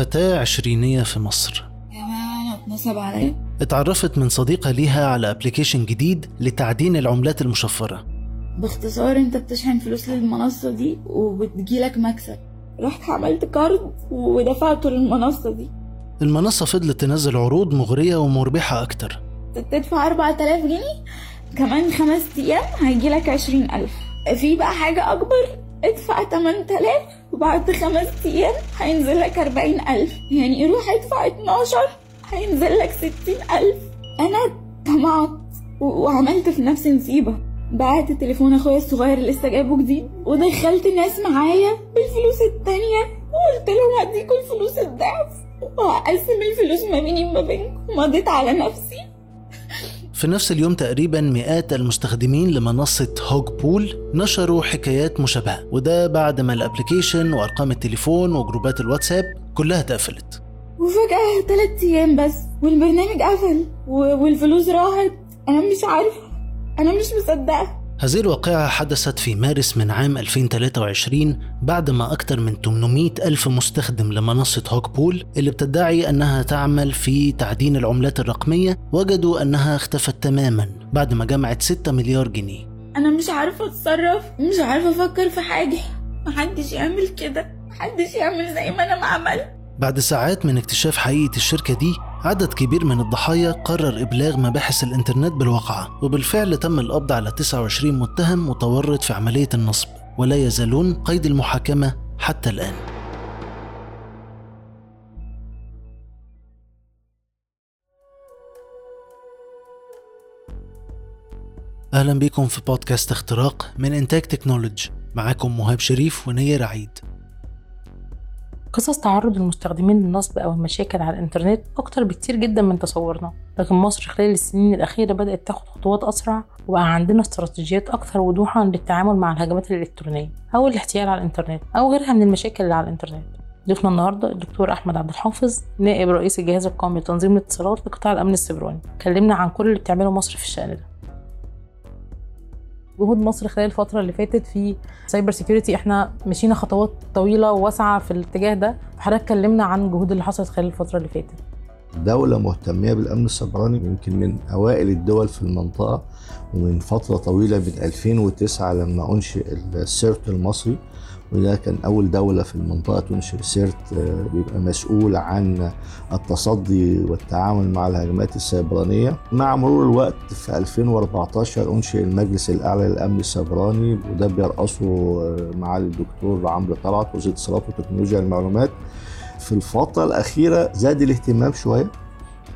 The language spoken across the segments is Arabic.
فتاة عشرينية في مصر. اتنصب عليا؟ اتعرفت من صديقة ليها على application جديد لتعدين العملات المشفرة. باختصار انت بتشحن فلوس للمنصة دي وبتجيلك مكسب. رحت عملت card ودفعته للمنصة دي. المنصة فضلت تنزل عروض مغرية ومربحة أكتر. تدفع 4000 جنيه؟ كمان خمس أيام هيجيلك 20000 في بقى حاجة أكبر؟ ادفع 8000 وبعد خمس أيام هينزل لك 40000 يعني روح ادفع 12 هينزل لك 60000 أنا طمعت وعملت في نفسي نصيبة بعت تليفون أخويا الصغير لسه جايبه جديد ودخلت ناس معايا بالفلوس التانية. وقلت لهم هديكوا الفلوس الضعف. وهقسم الفلوس ما بيني وما بينكم. مضيت على نفسي. في نفس اليوم تقريبا مئات المستخدمين لمنصة هوج بول نشروا حكايات مشابهة وده بعد ما الابليكيشن وأرقام التليفون وجروبات الواتساب كلها اتقفلت. وفجأة تلات أيام بس والبرنامج قفل والفلوس راحت. أنا مش عارفة أنا مش مصدقة. هذه الواقعة حدثت في مارس من عام 2023 بعد ما أكثر من 800 ألف مستخدم لمنصة هوك بول اللي بتدعي أنها تعمل في تعدين العملات الرقمية وجدوا أنها اختفت تماما بعد ما جمعت 6 مليار جنيه. أنا مش عارفة أتصرف مش عارفة أفكر في حاجة. محدش يعمل كده محدش يعمل زي ما أنا ما عملت. بعد ساعات من اكتشاف حقيقة الشركة دي عدد كبير من الضحايا قرر إبلاغ مباحث الإنترنت بالواقعة وبالفعل تم القبض على 29 متهم متورط في عملية النصب ولا يزالون قيد المحاكمة حتى الآن. أهلا بكم في بودكاست اختراق من إنتاج تكنولوجي معاكم مهاب شريف ونير عيد. قصص تعرض المستخدمين للنصب أو المشاكل على الإنترنت أكتر بكتير جدا من تصورنا. لكن مصر خلال السنين الأخيرة بدأت تاخد خطوات أسرع وبقى عندنا استراتيجيات أكثر وضوحا للتعامل مع الهجمات الإلكترونية أو الاحتيال على الإنترنت أو غيرها من المشاكل اللي على الإنترنت. ضيفنا النهارده الدكتور أحمد عبد الحافظ نائب رئيس الجهاز القومي لتنظيم الاتصالات لقطاع الأمن السيبراني. كلمنا عن كل اللي بتعمله مصر في الشأن ده. جهود مصر خلال الفترة اللي فاتت في cyber security إحنا مشينا خطوات طويلة وواسعة في الاتجاه ده. فحضرتك كلمنا عن الجهود اللي حصلت خلال الفترة اللي فاتت. دولة مهتمة بالأمن السيبراني يمكن من أوائل الدول في المنطقة ومن فترة طويلة من 2009 لما أنشئ ال CERT المصري. وده كان أول دولة في المنطقة تنشئ CERT آه، بيبقى مسؤول عن التصدي والتعامل مع الهجمات السيبرانية. مع مرور الوقت في 2014 أنشئ المجلس الأعلى للأمن السيبراني وده بيرأسه معالي الدكتور عمرو طلعت وزير الاتصالات وتكنولوجيا المعلومات. في الفترة الأخيرة زاد الاهتمام شوية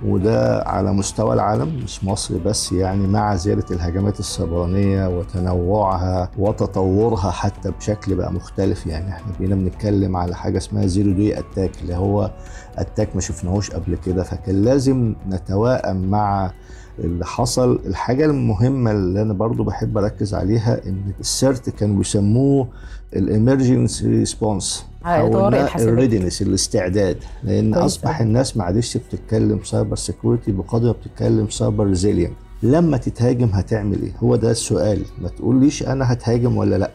وده على مستوى العالم مش مصر بس يعني مع زيادة الهجمات السيبرانية وتنوعها وتطورها حتى بشكل بقى مختلف. يعني إحنا بقينا بنتكلم على حاجة اسمها zero day attack اللي هو attack ما شفناهوش قبل كده. فكان لازم نتوائم مع اللي حصل. الحاجة المهمة اللي أنا برضو بحب أركز عليها إن ال CERT كانوا بيسموه ال emergency response على الطوارئ الحاسبية. ال readiness الاستعداد. لأن أصبح. الناس ما عادش بتتكلم cyber security بقدر ما بتتكلم cyber resilient لما تتهاجم هتعمل إيه؟ هو ده السؤال. ما تقوليش أنا هتهاجم ولا لأ.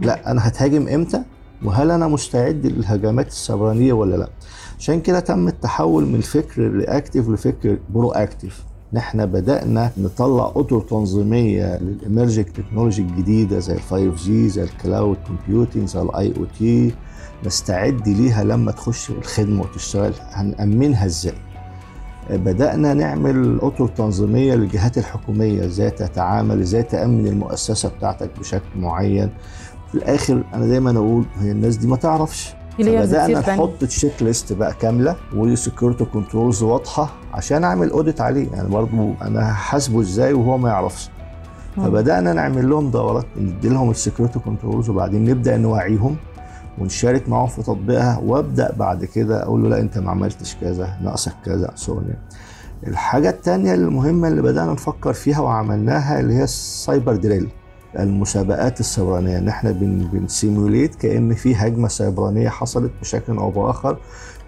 لأ أنا هتهاجم إمتى؟ وهل أنا مستعد للهجمات السيبرانيه ولا لأ؟ عشان كده تم التحول من فكر reactive لفكر proactive ان إحنا بدأنا نطلع أطر تنظيمية لل emerging technology الجديدة زي ال 5 G زي ال cloud computing زي ال IoT نستعد ليها لما تخش الخدمة وتشتغل. هنأمنها إزاي؟ بدأنا نعمل أطر تنظيمية للجهات الحكومية إزاي تتعامل إزاي تأمن المؤسسة بتاعتك بشكل معين. في الآخر أنا دايما أقول هي الناس دي ما تعرفش. تانية. نحط check list بقى كاملة و security controls واضحة عشان أعمل audit عليه يعني برضو أنا هحاسبه إزاي وهو ما يعرفش مم. فبدأنا نعمل لهم دورات ندي لهم ال security controls وبعدين نبدأ نوعيهم ونشارك معاهم في تطبيقها وأبدأ بعد كده أقول له لا أنت ما عملتش كذا ناقصك كذا so. الحاجة الثانية المهمة اللي بدأنا نفكر فيها وعملناها اللي هي ال cyber drill المسابقات السيبرانيه ان إحنا بن بن simulate كأن في هجمة سيبرانيه حصلت بشكل أو بآخر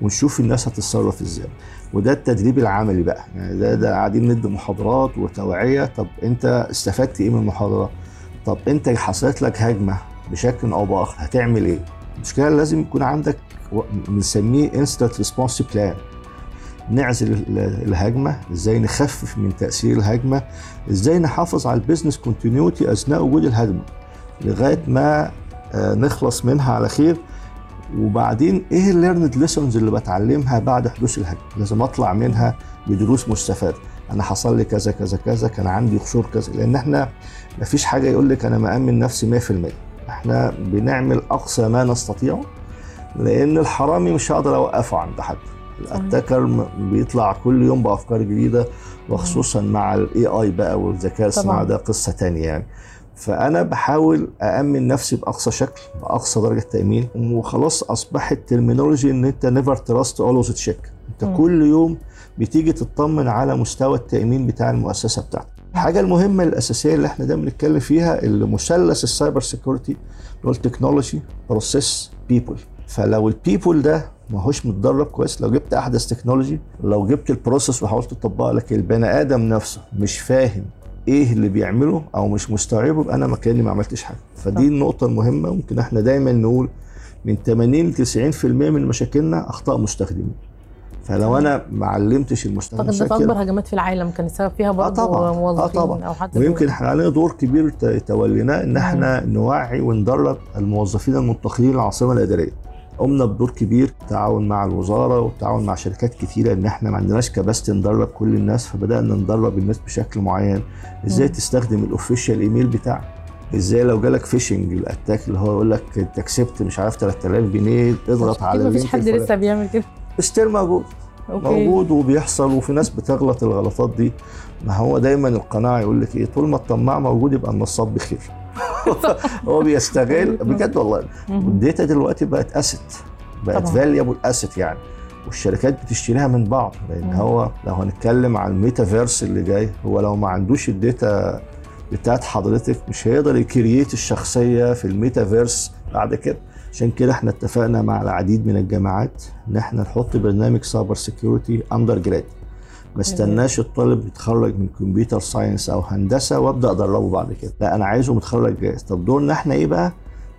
ونشوف الناس هتتصرف إزاي. وده التدريب العملي بقى. يعني ده ده قاعدين ندي محاضرات وتوعية. طب أنت استفدت إيه من المحاضرة؟ طب أنت حصلت لك هجمة بشكل أو بآخر هتعمل إيه؟ المشكلة لازم يكون عندك بنسميه incident response plan نعزل الهجمة إزاي نخفف من تأثير الهجمة إزاي نحافظ على ال business continuity أثناء وجود الهجمة لغاية ما آه، نخلص منها على خير. وبعدين إيه ال learned lessons اللي بتعلمها بعد حدوث الهجمة؟ لازم أطلع منها بدروس مستفادة. أنا حصل لي كذا كذا كذا كان عندي قصور كذا. لأن إحنا ما فيش حاجة يقول لك أنا مأمن نفسي 100% إحنا بنعمل أقصى ما نستطيعه لأن الحرامي مش هقدر أوقفه عند حد. ال attacker بيطلع كل يوم بأفكار جديدة وخصوصا مع ال AI بقى والذكاء الصناعي ده قصة تانية يعني. فأنا بحاول أأمن نفسي بأقصى شكل بأقصى درجة تأمين وخلاص أصبحت terminology إن أنت never trust always check أنت م. كل يوم بتيجي تطمن على مستوى التأمين بتاع المؤسسة بتاعتك. الحاجة المهمة الأساسية اللي إحنا دايما بنتكلم فيها المثلث ال cyber security اللي هو ال technology process people فلو ال people ده ما هوش متدرب كويس. لو جبت أحدث technology لو جبت ال process وحاولت تطبقها لكن البني آدم نفسه مش فاهم إيه اللي بيعمله أو مش مستوعبه يبقى أنا مكاني ما عملتش حاجة. فدي النقطة المهمة. ممكن إحنا دايما نقول من 80 ل 90% من مشاكلنا أخطاء مستخدمين. فلو أنا ما علمتش المستخدم طب ده أكبر هجمات في العالم. كان السبب فيها برضه آه طبعا. موظفين آه طبعا. أو حتى ويمكن إحنا علينا دور كبير توليناه إن إحنا نوعي وندرب الموظفين المنتقلين للعاصمة الإدارية. قمنا بدور كبير تعاون مع الوزارة والتعاون مع شركات كتيرة إن إحنا ما عندناش كباستي ندرب كل الناس فبدأنا ندرب الناس بشكل معين. إزاي مم. تستخدم الاوفيشال ايميل بتاعك؟ إزاي لو جالك phishing ال attack اللي هو يقول لك أنت كسبت مش عارف 3000 جنيه اضغط على مفيش حد لسه بيعمل كده. still موجود. okay. موجود وبيحصل وفي ناس بتغلط الغلطات دي. ما هو دايما القناعة يقول لك إيه؟ طول ما الطماع موجود يبقى النصاب بخير. هو بيستغل بجد والله. ال data دلوقتي بقت asset بقت valuable asset يعني. والشركات بتشتريها من بعض لأن هو لو هنتكلم عن الميتافيرس اللي جاي هو لو ما عندوش ال data بتاعت حضرتك مش هيقدر ي create الشخصية في الميتافيرس بعد كده. عشان كده إحنا اتفقنا مع العديد من الجامعات إن إحنا نحط برنامج cyber security undergrad ما استناش الطالب يتخرج من computer science أو هندسة وأبدأ أدربه بعد كده. لا أنا عايزه متخرج جاهز. طب دورنا إحنا إيه بقى؟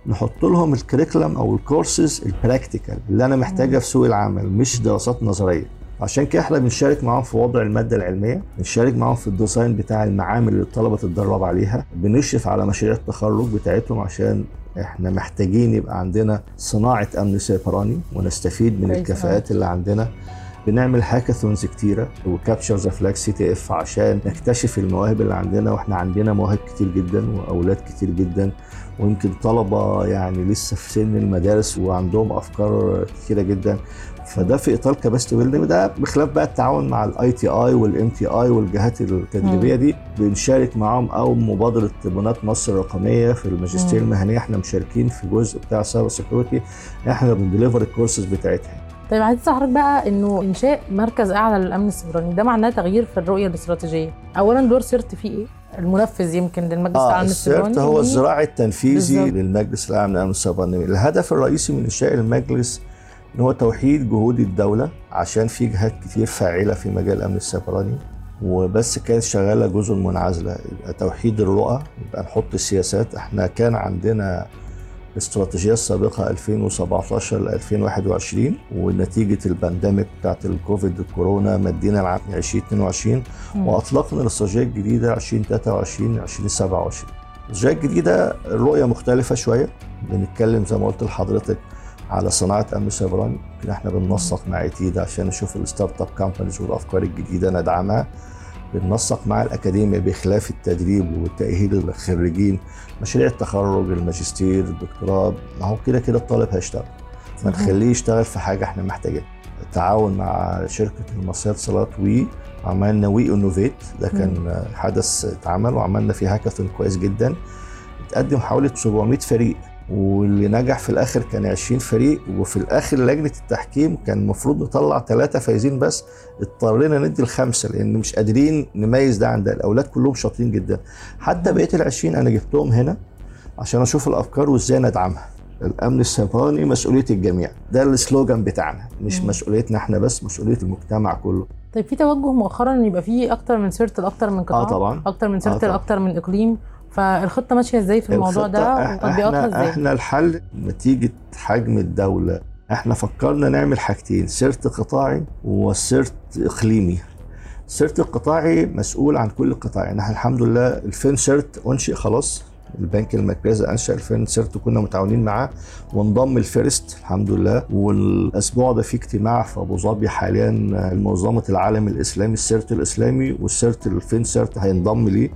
نحط لهم ال curriculum أو ال courses ال practical اللي أنا محتاجها في سوق العمل مش دراسات نظرية. عشان كده إحنا بنشارك معاهم في وضع المادة العلمية بنشارك معاهم في ال design بتاع المعامل اللي الطلبة تتدرب عليها. بنشرف على مشاريع التخرج بتاعتهم عشان إحنا محتاجين يبقى عندنا صناعة أمن سيبراني ونستفيد من الكفاءات اللي عندنا. بنعمل hackathons كتيرة و capture the flag CTF عشان نكتشف المواهب اللي عندنا وإحنا عندنا مواهب كتير جدا وأولاد كتير جدا ويمكن طلبة يعني لسه في سن المدارس وعندهم أفكار كتيرة جدا. فده في إطار capacity building ده بخلاف بقى التعاون مع ال ITI وال NTI والجهات التدريبية دي بنشارك معاهم أو مبادرة بنات مصر الرقميه في الماجستير المهنية. إحنا مشاركين في جزء بتاع cyber security إحنا بن deliver ال courses بتاعتها. طيب عايز حضرتك بقى إنه إنشاء مركز أعلى للأمن السيبراني ده معناه تغيير في الرؤية الاستراتيجية. اولا دور CERT فيه إيه؟ المنفذ يمكن للمجلس آه الاعلى ال CERT هو الذراع التنفيذي بالظبط. للمجلس الأعلى للأمن السيبراني. الهدف الرئيسي من إنشاء المجلس إن هو توحيد جهود الدولة عشان في جهات كتير فاعلة في مجال الأمن السيبراني وبس كانت شغالة جزء منعزلة. يبقى توحيد الرؤى يبقى نحط السياسات إحنا كان عندنا الاستراتيجية السابقة 2017 ل 2021 ونتيجة ال pandemic بتاعت الكوفيد الكورونا مدينا العام 2022 وأطلقنا الاستراتيجيه الجديدة 2023 2027 الاستراتيجيه الجديدة الرؤيه مختلفة شوية بنتكلم زي ما قلت لحضرتك على صناعة أمن سيبراني إحنا بننسق مع ITIDA عشان نشوف ال startup companies والأفكار الجديدة ندعمها. بننسق مع الأكاديمية بخلاف التدريب وتاهيل الخريجين مشاريع التخرج الماجستير الدكتوراه. ما هو كده كده الطالب هيشتغل. ما نخليه يشتغل في حاجة إحنا محتاجينها. التعاون مع شركة المصرية اتصالات WE عملنا WE Innovate ده كان حدث اتعمل وعملنا فيه هاكاثون كويس جدا. اتقدم حوالي 700 فريق. واللي نجح في الآخر كان 20 فريق وفي الآخر لجنة التحكيم كان المفروض نطلع ثلاثة فايزين بس اضطرينا ندي الخمسة لأن مش قادرين نميز ده عن ده الأولاد كلهم شاطرين جدا حتى بقية ال 20 أنا جبتهم هنا عشان أشوف الأفكار وإزاي ندعمها الأمن السيبراني مسؤولية الجميع ده السلوجان بتاعنا مش مم. مسؤوليتنا إحنا بس مسؤولية المجتمع كله طيب في توجه مؤخرا إن يبقى في أكتر من سيرت لاكتر من قطاع آه طبعا أكتر من سيرت طبعاً. لاكتر من إقليم فالخطة ماشية إزاي في الموضوع ده؟ وتطبيقاتها إزاي؟ إحنا الحل نتيجة حجم الدولة. إحنا فكرنا نعمل حاجتين سيرت قطاعي وسيرت إقليمي. ال CERT القطاعي مسؤول عن كل القطاع يعني إحنا الحمد لله ال Fin-CERT أنشئ خلاص. البنك المركزي أنشأ ال Fin-CERT كنا متعاونين معاه وانضم ال FIRST الحمد لله. والأسبوع ده في اجتماع في أبو ظبي حاليا منظمه العالم الإسلامي ال CERT الإسلامي وال CERT ال Fin-CERT هينضم ليه.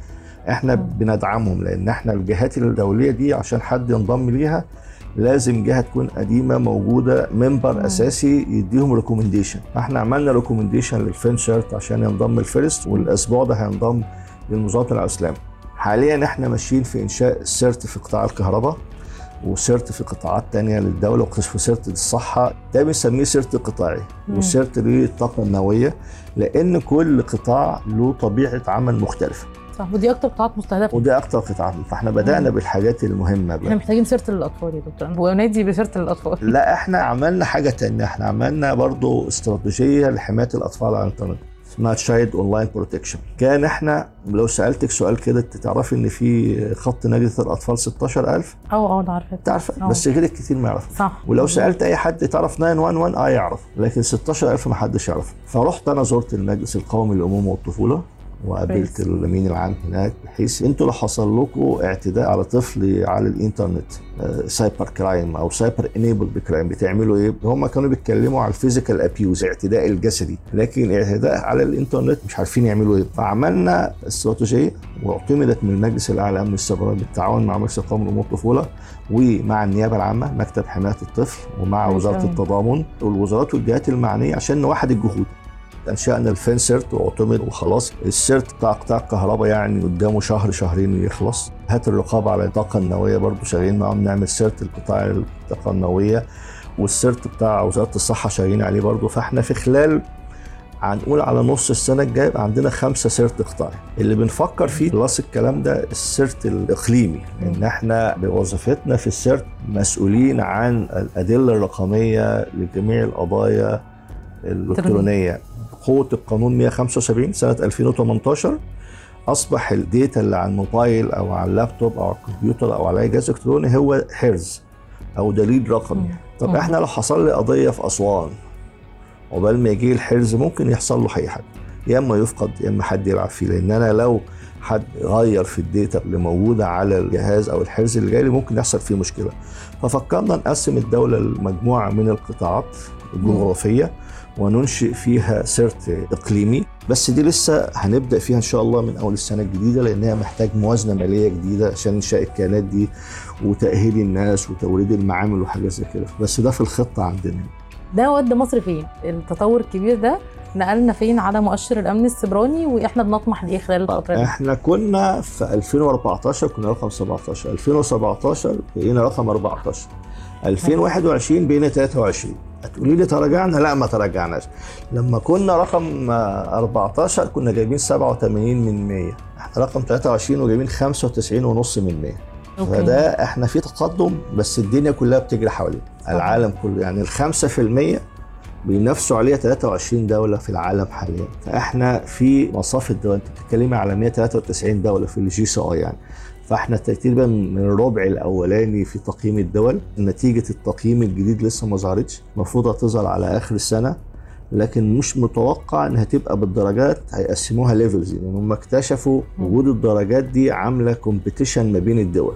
إحنا بندعمهم لأن إحنا الجهات الدولية دي عشان حد ينضم ليها لازم جهة تكون قديمة موجودة member أساسي يديهم recommendation إحنا عملنا recommendation لل Fin-CERT عشان ينضم ال FIRST والأسبوع ده هينضم للمظاهره الاسلامي حاليا إحنا ماشيين في إنشاء السيرت في قطاع الكهرباء وسيرت في قطاعات تانية للدولة وكشف سيرت للصحة. ده بنسميه سيرت قطاعي وسيرت للطاقة النووية لأن كل قطاع له طبيعة عمل مختلفة. صح. ودي أكتر قطاعات مستهدفة. وده أكتر قطاع فإحنا بدأنا مم. بالحاجات المهمة إحنا بقى. محتاجين سيرة للاطفال يا دكتور. ونادي بسيرة للاطفال لا إحنا عملنا حاجة تانية. إحنا عملنا برضو استراتيجية لحماية الأطفال على الإنترنت. اسمها child online protection كان إحنا لو سألتك سؤال كده تعرفي إن في خط نجدة الأطفال 16000 أه أه ده عارفة. تعرف آه. بس غيرك كتير ما يعرف صح. ولو سألت أي حد تعرف 911 آه يعرف. لكن 16000 ما حدش يعرف فرحت أنا زرت المجلس القومي للامومه والطفولة. وقابلت. الأمين العام هناك بحيث أنتوا لو حصل لكم اعتداء على طفل على الإنترنت آه، cyber crime أو cyber enabled crime بتعملوا إيه؟ هم كانوا بيتكلموا على ال physical abuse الاعتداء الجسدي لكن الاعتداء على الإنترنت مش عارفين يعملوا إيه فعملنا استراتيجية واعتمدت من المجلس الاعلى لامن السيبراني بالتعاون مع مجلس القومي للأمور الطفولة ومع النيابة العامة مكتب حماية الطفل ومع وزارة. التضامن والوزارات والجهات المعنية عشان نوحد الجهود أنشأنا الفين سيرت واعتمد وخلاص. السيرت بتاع قطاع الكهرباء يعني قدامه شهر شهرين يخلص. هات الرقابة على الطاقة النووية برضو شغالين معاهم نعمل سيرت القطاع الطاقة النووية. والسيرت بتاع وزارة الصحة شغالين عليه برضو. فإحنا في خلال هنقول على نص السنة الجاية يبقى عندنا خمسة CERT قطاعي اللي بنفكر فيه خلاص الكلام ده ال CERT الإقليمي. إن إحنا بوظيفتنا في ال CERT مسؤولين عن الأدلة الرقمية لجميع القضايا الإلكترونية. قوة القانون 175 سنة 2018 أصبح ال data اللي على الموبايل أو على اللابتوب أو على الكمبيوتر أو على أي جهاز إلكتروني هو حرز أو دليل رقمي. طب مم. إحنا لو حصل لي قضية في أسوان عقبال ما يجي الحرز ممكن يحصل له أي حاجة يا إما يفقد يا إما حد يلعب فيه. لأن أنا لو حد غير في ال data اللي موجودة على الجهاز أو الحرز اللي جاي لي ممكن يحصل فيه مشكلة. ففكرنا نقسم الدولة لمجموعه من القطاعات الجغرافية وننشئ فيها CERT إقليمي بس دي لسه هنبدأ فيها إن شاء الله من أول السنة الجديدة لأنها محتاج موازنة مالية جديدة عشان إنشاء الكيانات دي وتأهيل الناس وتوريد المعامل وحاجات زي كده بس ده في الخطة عندنا ده ودى مصر فين؟ التطور الكبير ده نقلنا فين على مؤشر الأمن السيبراني وإحنا بنطمح لايه خلال الفترة دي؟ إحنا كنا في 2014 كنا رقم 17 2017 بقينا رقم 14 2021 بقينا 23 هتقولي لي تراجعنا؟ لا ما تراجعناش. لما كنا رقم آه، 14 كنا جايبين 87 من 100 إحنا رقم 23 وجايبين 95 ونص من 100 أوكي. فده إحنا في تقدم بس الدنيا كلها بتجري حوالينا. العالم كله يعني ال 5% بينافسوا عليها 23 دولة في العالم حاليا. فإحنا في مصاف الدول أنت بتتكلمي على 193 دولة في ال GCI يعني. فإحنا تقريبا من الربع الأولاني في تقييم الدول. نتيجة التقييم الجديد لسه ما ظهرتش المفروض هتظهر على آخر السنة لكن مش متوقع إنها تبقى بالدرجات هيقسموها levels يعني هم اكتشفوا وجود الدرجات دي عاملة competition ما بين الدول.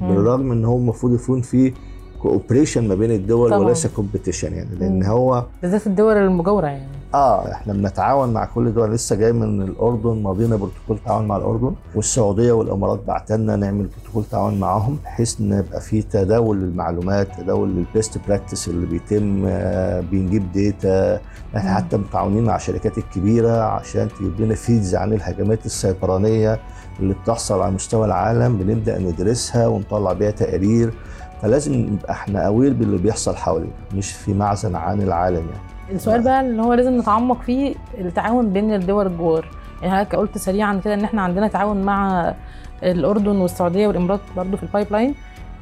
بالرغم إن هو المفروض يكون في cooperation ما بين الدول طبعاً. وليس competition يعني لأن. هو بالذات الدول المجاورة يعني آه إحنا بنتعاون مع كل دول لسه جاي من الأردن ماضينا بروتوكول تعاون مع الأردن والسعودية والإمارات بعتنا نعمل بروتوكول تعاون معاهم بحيث ان يبقى في تداول للمعلومات تداول لل best practice اللي بيتم آه بنجيب data إحنا. حتى متعاونين مع الشركات الكبيرة عشان تجيب لنا feeds عن الهجمات السيبرانيه اللي بتحصل على مستوى العالم بنبدأ ندرسها ونطلع بيها تقارير فلازم نبقى إحنا aware باللي بيحصل حوالينا مش في معزل عن العالم يعني. السؤال بقى اللي هو لازم نتعمق فيه التعاون بين الدول الجوار. يعني حضرتك قلت سريعا كده إن إحنا عندنا تعاون مع الأردن والسعودية والإمارات برضو في ال pipeline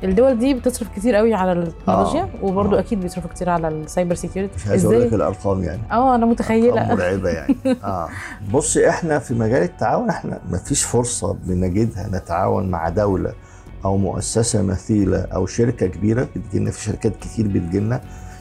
الدول دي بتصرف كتير قوي على التكنولوجيا آه. وبرضو آه. أكيد بيصرفوا كتير على ال cyber security مش عايز أقول لك الأرقام يعني. آه أنا متخيلة. مرعبة يعني. آه. بصي إحنا في مجال التعاون إحنا ما فيش فرصة بنجدها نتعاون مع دولة. أو مؤسسة مثيلة أو شركة كبيرة بتجيلنا في شركات كتير بتجيلنا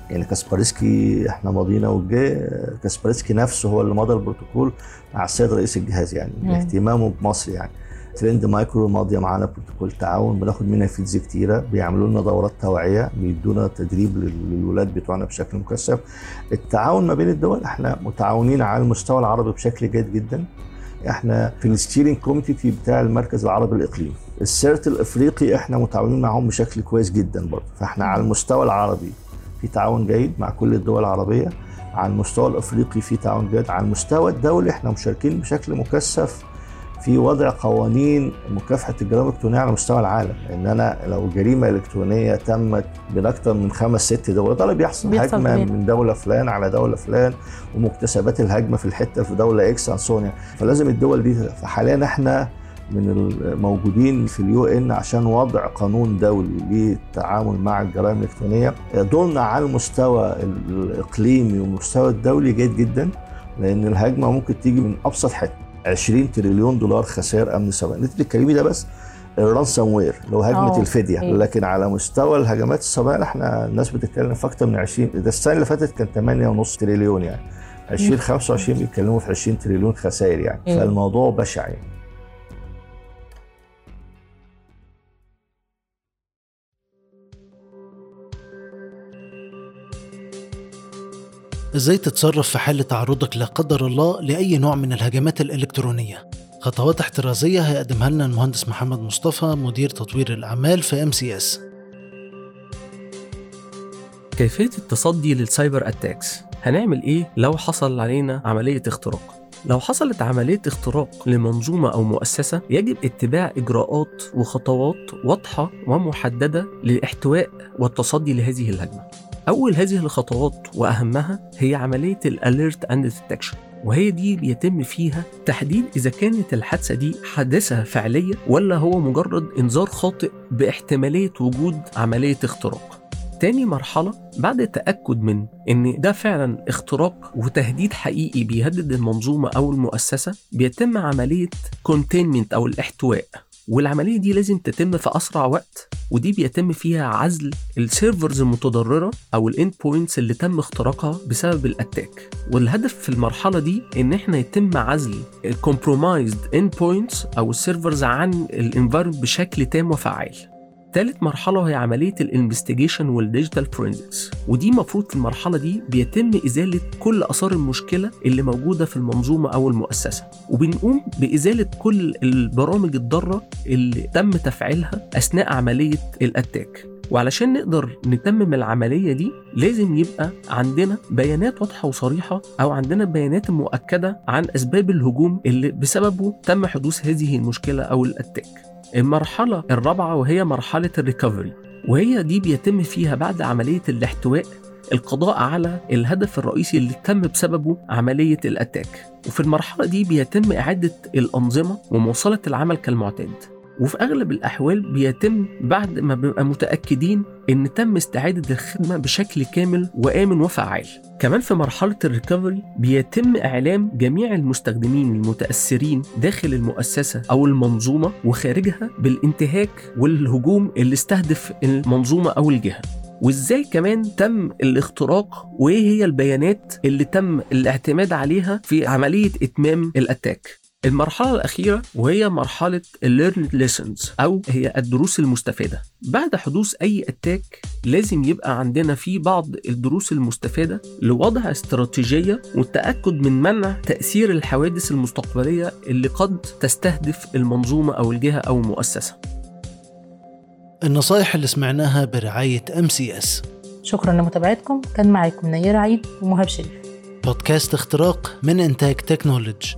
يعني Kaspersky إحنا ماضينا وجه Kaspersky نفسه هو اللي مضى البروتوكول مع السيد رئيس الجهاز يعني مم. اهتمامه بمصر يعني. Trend Micro ماضية معانا بروتوكول تعاون بناخد منها feeds كتيرة بيعملوا لنا دورات توعية بيدونا تدريب لل- للولاد بتوعنا بشكل مكثف. التعاون ما بين الدول إحنا متعاونين على المستوى العربي بشكل جيد جدا. إحنا في ال steering committee بتاع المركز العربي الإقليمي. ال CERT الإفريقي إحنا متعاونين معاهم بشكل كويس جدا برضه. فإحنا على المستوى العربي في تعاون جيد مع كل الدول العربية على المستوى الإفريقي في تعاون جيد على المستوى الدولي إحنا مشاركين بشكل مكثف في وضع قوانين مكافحة الجرائم الإلكترونية على مستوى العالم. ان أنا لو جريمة إلكترونية تمت من أكثر من خمس ست دول ده اللي بيحصل هجمة كمان. من دولة فلان على دولة فلان ومكتسبات الهجمة في الحتة في دولة X عن سونيا فلازم الدول دي فحاليا إحنا من الموجودين في ال UN عشان وضع قانون دولي للتعامل مع الجرائم الإلكترونية. دورنا على المستوى الإقليمي والمستوى الدولي جيد جدا لأن الهجمة ممكن تيجي من أبسط حتة. 20 تريليون دولار خسائر أمن سيبراني أنت بتتكلمي ده بس الرانسام وير اللي هو هجمة آه، الفدية. أيوة. لكن على مستوى الهجمات السيبرانيه إحنا الناس بتتكلم في أكتر من 20 ده السنة اللي فاتت كان 8.5 تريليون يعني. 2025 بيتكلموا في 20 تريليون خسائر يعني. أيوة. فالموضوع بشع يعني. إزاي تتصرف في حالة تعرضك لا قدر الله لأي نوع من الهجمات الإلكترونية؟ خطوات احترازية هيقدمها لنا المهندس محمد مصطفى مدير تطوير الأعمال في MCS كيفية التصدي لل cyber attacks؟ هنعمل إيه لو حصل علينا عملية اختراق؟ لو حصلت عملية اختراق لمنظومة أو مؤسسة يجب اتباع إجراءات وخطوات واضحة ومحددة للإحتواء والتصدي لهذه الهجمة. أول هذه الخطوات وأهمها هي عملية ال alert and detection وهي دي بيتم فيها تحديد إذا كانت الحادثة دي حادثة فعلية ولا هو مجرد إنذار خاطئ باحتمالية وجود عملية اختراق. تاني مرحلة بعد التأكد من إن ده فعلا اختراق وتهديد حقيقي بيهدد المنظومة أو المؤسسة بيتم عملية containment أو الاحتواء. والعملية دي لازم تتم في أسرع وقت ودي بيتم فيها عزل ال servers المتضررة أو ال endpoints اللي تم اختراقها بسبب ال attack والهدف في المرحلة دي إن إحنا يتم عزل ال compromised endpoints أو ال servers عن ال environment بشكل تام وفعال. تالت مرحلة هي عملية ال investigation وال digital forensics ودي مفروض في المرحلة دي بيتم إزالة كل آثار المشكلة اللي موجودة في المنظومة أو المؤسسة. وبنقوم بإزالة كل البرامج الضارة اللي تم تفعيلها أثناء عملية ال attack وعلشان نقدر نتمم العملية دي لازم يبقى عندنا بيانات واضحة وصريحة أو عندنا بيانات مؤكدة عن أسباب الهجوم اللي بسببه تم حدوث هذه المشكلة أو ال attack المرحلة الرابعة وهي مرحلة ال recovery وهي دي بيتم فيها بعد عملية الاحتواء القضاء على الهدف الرئيسي اللي تم بسببه عملية ال attack وفي المرحلة دي بيتم إعادة الأنظمة ومواصلة العمل كالمعتاد. وفي أغلب الأحوال بيتم بعد ما بنبقى متأكدين إن تم استعادة الخدمة بشكل كامل وآمن وفعال. كمان في مرحلة ال recovery بيتم إعلام جميع المستخدمين المتأثرين داخل المؤسسة أو المنظومة وخارجها بالانتهاك والهجوم اللي استهدف المنظومة أو الجهة. وإزاي كمان تم الاختراق وإيه هي البيانات اللي تم الاعتماد عليها في عملية إتمام الأتاك؟ المرحلة الأخيرة وهي مرحلة learned lessons أو هي الدروس المستفادة. بعد حدوث أي أتاك لازم يبقى عندنا في بعض الدروس المستفادة لوضع استراتيجية والتأكد من منع تأثير الحوادث المستقبلية اللي قد تستهدف المنظومة أو الجهة أو المؤسسة. النصائح اللي سمعناها برعاية ام سي اس شكرا لمتابعتكم. كان معاكم نيرة عيد ومهاب شريف. بودكاست اختراق من إنتاج تكنولوجي.